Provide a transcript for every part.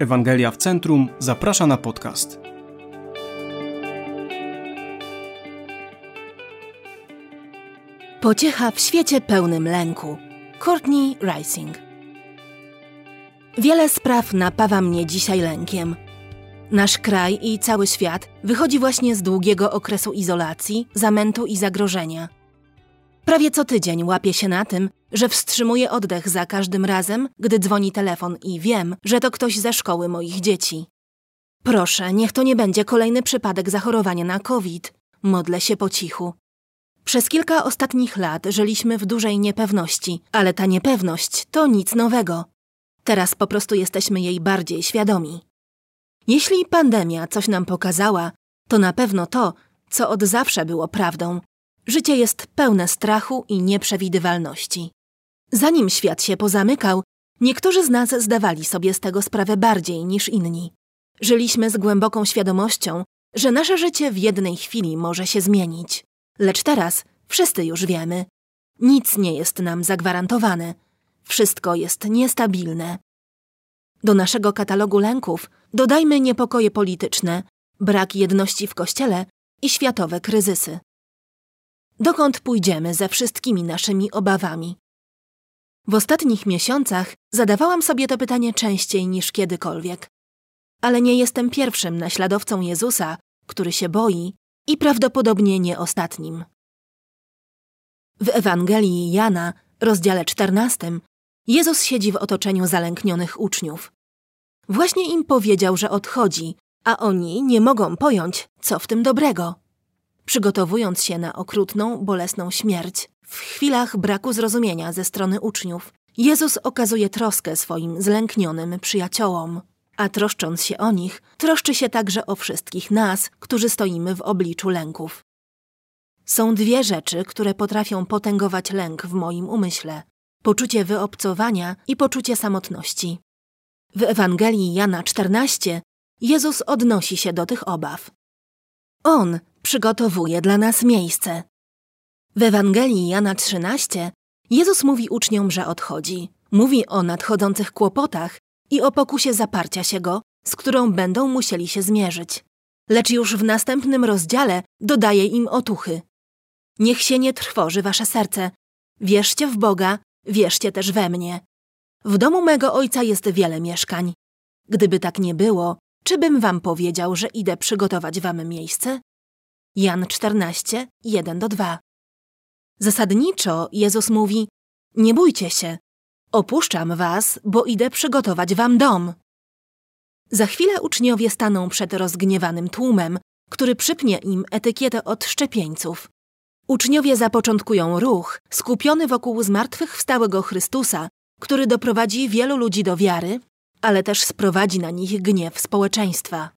Ewangelia w Centrum zaprasza na podcast. Pociecha w świecie pełnym lęku. Courtney Rising. Wiele spraw napawa mnie dzisiaj lękiem. Nasz kraj i cały świat wychodzi właśnie z długiego okresu izolacji, zamętu i zagrożenia. Prawie co tydzień łapię się na tym, że wstrzymuję oddech za każdym razem, gdy dzwoni telefon i wiem, że to ktoś ze szkoły moich dzieci. Proszę, niech to nie będzie kolejny przypadek zachorowania na COVID. Modlę się po cichu. Przez kilka ostatnich lat żyliśmy w dużej niepewności, ale ta niepewność to nic nowego. Teraz po prostu jesteśmy jej bardziej świadomi. Jeśli pandemia coś nam pokazała, to na pewno to, co od zawsze było prawdą. Życie jest pełne strachu i nieprzewidywalności. Zanim świat się pozamykał, niektórzy z nas zdawali sobie z tego sprawę bardziej niż inni. Żyliśmy z głęboką świadomością, że nasze życie w jednej chwili może się zmienić. Lecz teraz wszyscy już wiemy. Nic nie jest nam zagwarantowane. Wszystko jest niestabilne. Do naszego katalogu lęków dodajmy niepokoje polityczne, brak jedności w kościele i światowe kryzysy. Dokąd pójdziemy ze wszystkimi naszymi obawami? W ostatnich miesiącach zadawałam sobie to pytanie częściej niż kiedykolwiek. Ale nie jestem pierwszym naśladowcą Jezusa, który się boi i prawdopodobnie nie ostatnim. W Ewangelii Jana, rozdziale 14, Jezus siedzi w otoczeniu zalęknionych uczniów. Właśnie im powiedział, że odchodzi, a oni nie mogą pojąć, co w tym dobrego. Przygotowując się na okrutną, bolesną śmierć, w chwilach braku zrozumienia ze strony uczniów, Jezus okazuje troskę swoim zlęknionym przyjaciołom. A troszcząc się o nich, troszczy się także o wszystkich nas, którzy stoimy w obliczu lęków. Są dwie rzeczy, które potrafią potęgować lęk w moim umyśle: poczucie wyobcowania i poczucie samotności. W Ewangelii Jana 14 Jezus odnosi się do tych obaw. On przygotowuje dla nas miejsce. W Ewangelii Jana 13 Jezus mówi uczniom, że odchodzi. Mówi o nadchodzących kłopotach i o pokusie zaparcia się go, z którą będą musieli się zmierzyć. Lecz już w następnym rozdziale dodaje im otuchy. Niech się nie trwoży wasze serce. Wierzcie w Boga, wierzcie też we mnie. W domu mego ojca jest wiele mieszkań. Gdyby tak nie było, czy bym wam powiedział, że idę przygotować wam miejsce? Jan 14, 1-2. Zasadniczo Jezus mówi: Nie bójcie się, opuszczam was, bo idę przygotować wam dom. Za chwilę uczniowie staną przed rozgniewanym tłumem, który przypnie im etykietę od szczepieńców. Uczniowie zapoczątkują ruch skupiony wokół zmartwychwstałego Chrystusa, który doprowadzi wielu ludzi do wiary, ale też sprowadzi na nich gniew społeczeństwa.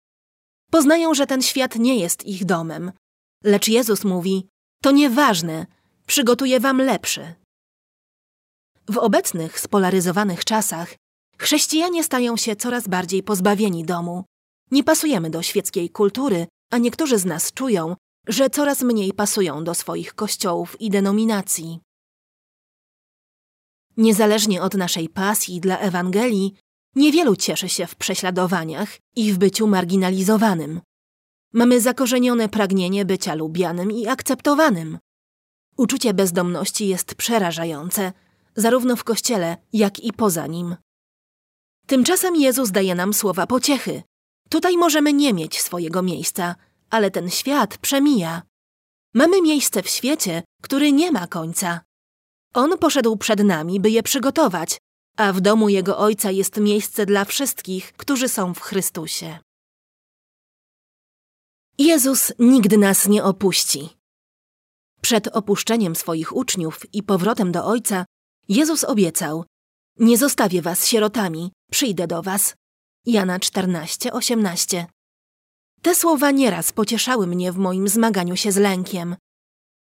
Poznają, że ten świat nie jest ich domem, lecz Jezus mówi: To nieważne, przygotuję wam lepszy. W obecnych, spolaryzowanych czasach chrześcijanie stają się coraz bardziej pozbawieni domu. Nie pasujemy do świeckiej kultury, a niektórzy z nas czują, że coraz mniej pasują do swoich kościołów i denominacji. Niezależnie od naszej pasji dla Ewangelii, niewielu cieszy się w prześladowaniach i w byciu marginalizowanym. Mamy zakorzenione pragnienie bycia lubianym i akceptowanym. Uczucie bezdomności jest przerażające, zarówno w kościele, jak i poza nim. Tymczasem Jezus daje nam słowa pociechy. Tutaj możemy nie mieć swojego miejsca, ale ten świat przemija. Mamy miejsce w świecie, który nie ma końca. On poszedł przed nami, by je przygotować, a w domu Jego Ojca jest miejsce dla wszystkich, którzy są w Chrystusie. Jezus nigdy nas nie opuści. Przed opuszczeniem swoich uczniów i powrotem do Ojca, Jezus obiecał: Nie zostawię was sierotami, przyjdę do was. Jana 14, 18. Te słowa nieraz pocieszały mnie w moim zmaganiu się z lękiem.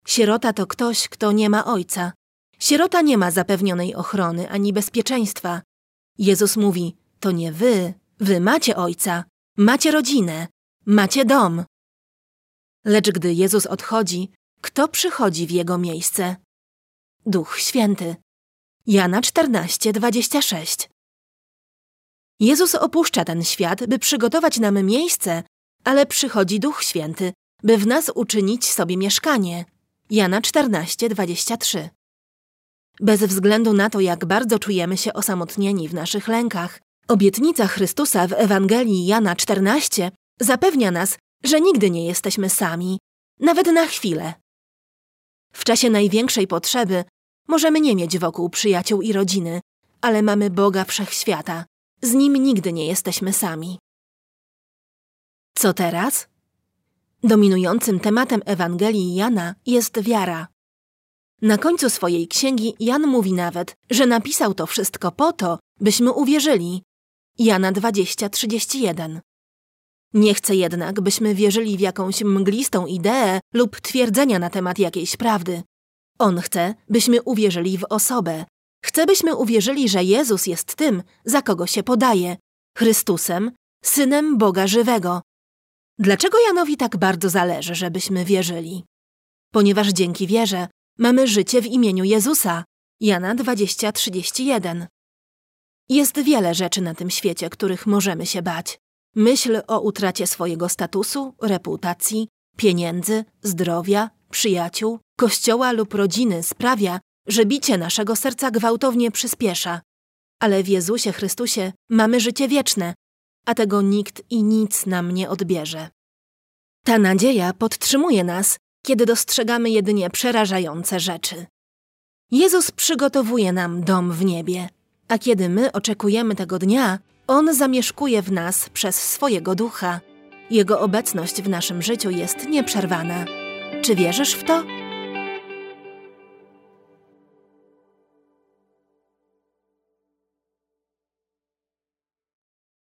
Sierota to ktoś, kto nie ma ojca. Sierota nie ma zapewnionej ochrony ani bezpieczeństwa. Jezus mówi: To nie wy, wy macie ojca, macie rodzinę, macie dom. Lecz gdy Jezus odchodzi, kto przychodzi w jego miejsce? Duch Święty. Jana 14:26. Jezus opuszcza ten świat, by przygotować nam miejsce, ale przychodzi Duch Święty, by w nas uczynić sobie mieszkanie. Jana 14, 23. Bez względu na to, jak bardzo czujemy się osamotnieni w naszych lękach, obietnica Chrystusa w Ewangelii Jana 14 zapewnia nas, że nigdy nie jesteśmy sami, nawet na chwilę. W czasie największej potrzeby możemy nie mieć wokół przyjaciół i rodziny, ale mamy Boga Wszechświata. Z Nim nigdy nie jesteśmy sami. Co teraz? Dominującym tematem Ewangelii Jana jest wiara. Na końcu swojej księgi Jan mówi nawet, że napisał to wszystko po to, byśmy uwierzyli. Jana 20:31. Nie chcę jednak, byśmy wierzyli w jakąś mglistą ideę lub twierdzenia na temat jakiejś prawdy. On chce, byśmy uwierzyli w osobę. Chce, byśmy uwierzyli, że Jezus jest tym, za kogo się podaje Chrystusem, synem Boga żywego. Dlaczego Janowi tak bardzo zależy, żebyśmy wierzyli? Ponieważ dzięki wierze mamy życie w imieniu Jezusa. Jana 20:31. Jest wiele rzeczy na tym świecie, których możemy się bać. Myśl o utracie swojego statusu, reputacji, pieniędzy, zdrowia, przyjaciół, kościoła lub rodziny sprawia, że bicie naszego serca gwałtownie przyspiesza. Ale w Jezusie Chrystusie mamy życie wieczne, a tego nikt i nic nam nie odbierze. Ta nadzieja podtrzymuje nas, kiedy dostrzegamy jedynie przerażające rzeczy. Jezus przygotowuje nam dom w niebie, a kiedy my oczekujemy tego dnia, On zamieszkuje w nas przez swojego ducha. Jego obecność w naszym życiu jest nieprzerwana. Czy wierzysz w to?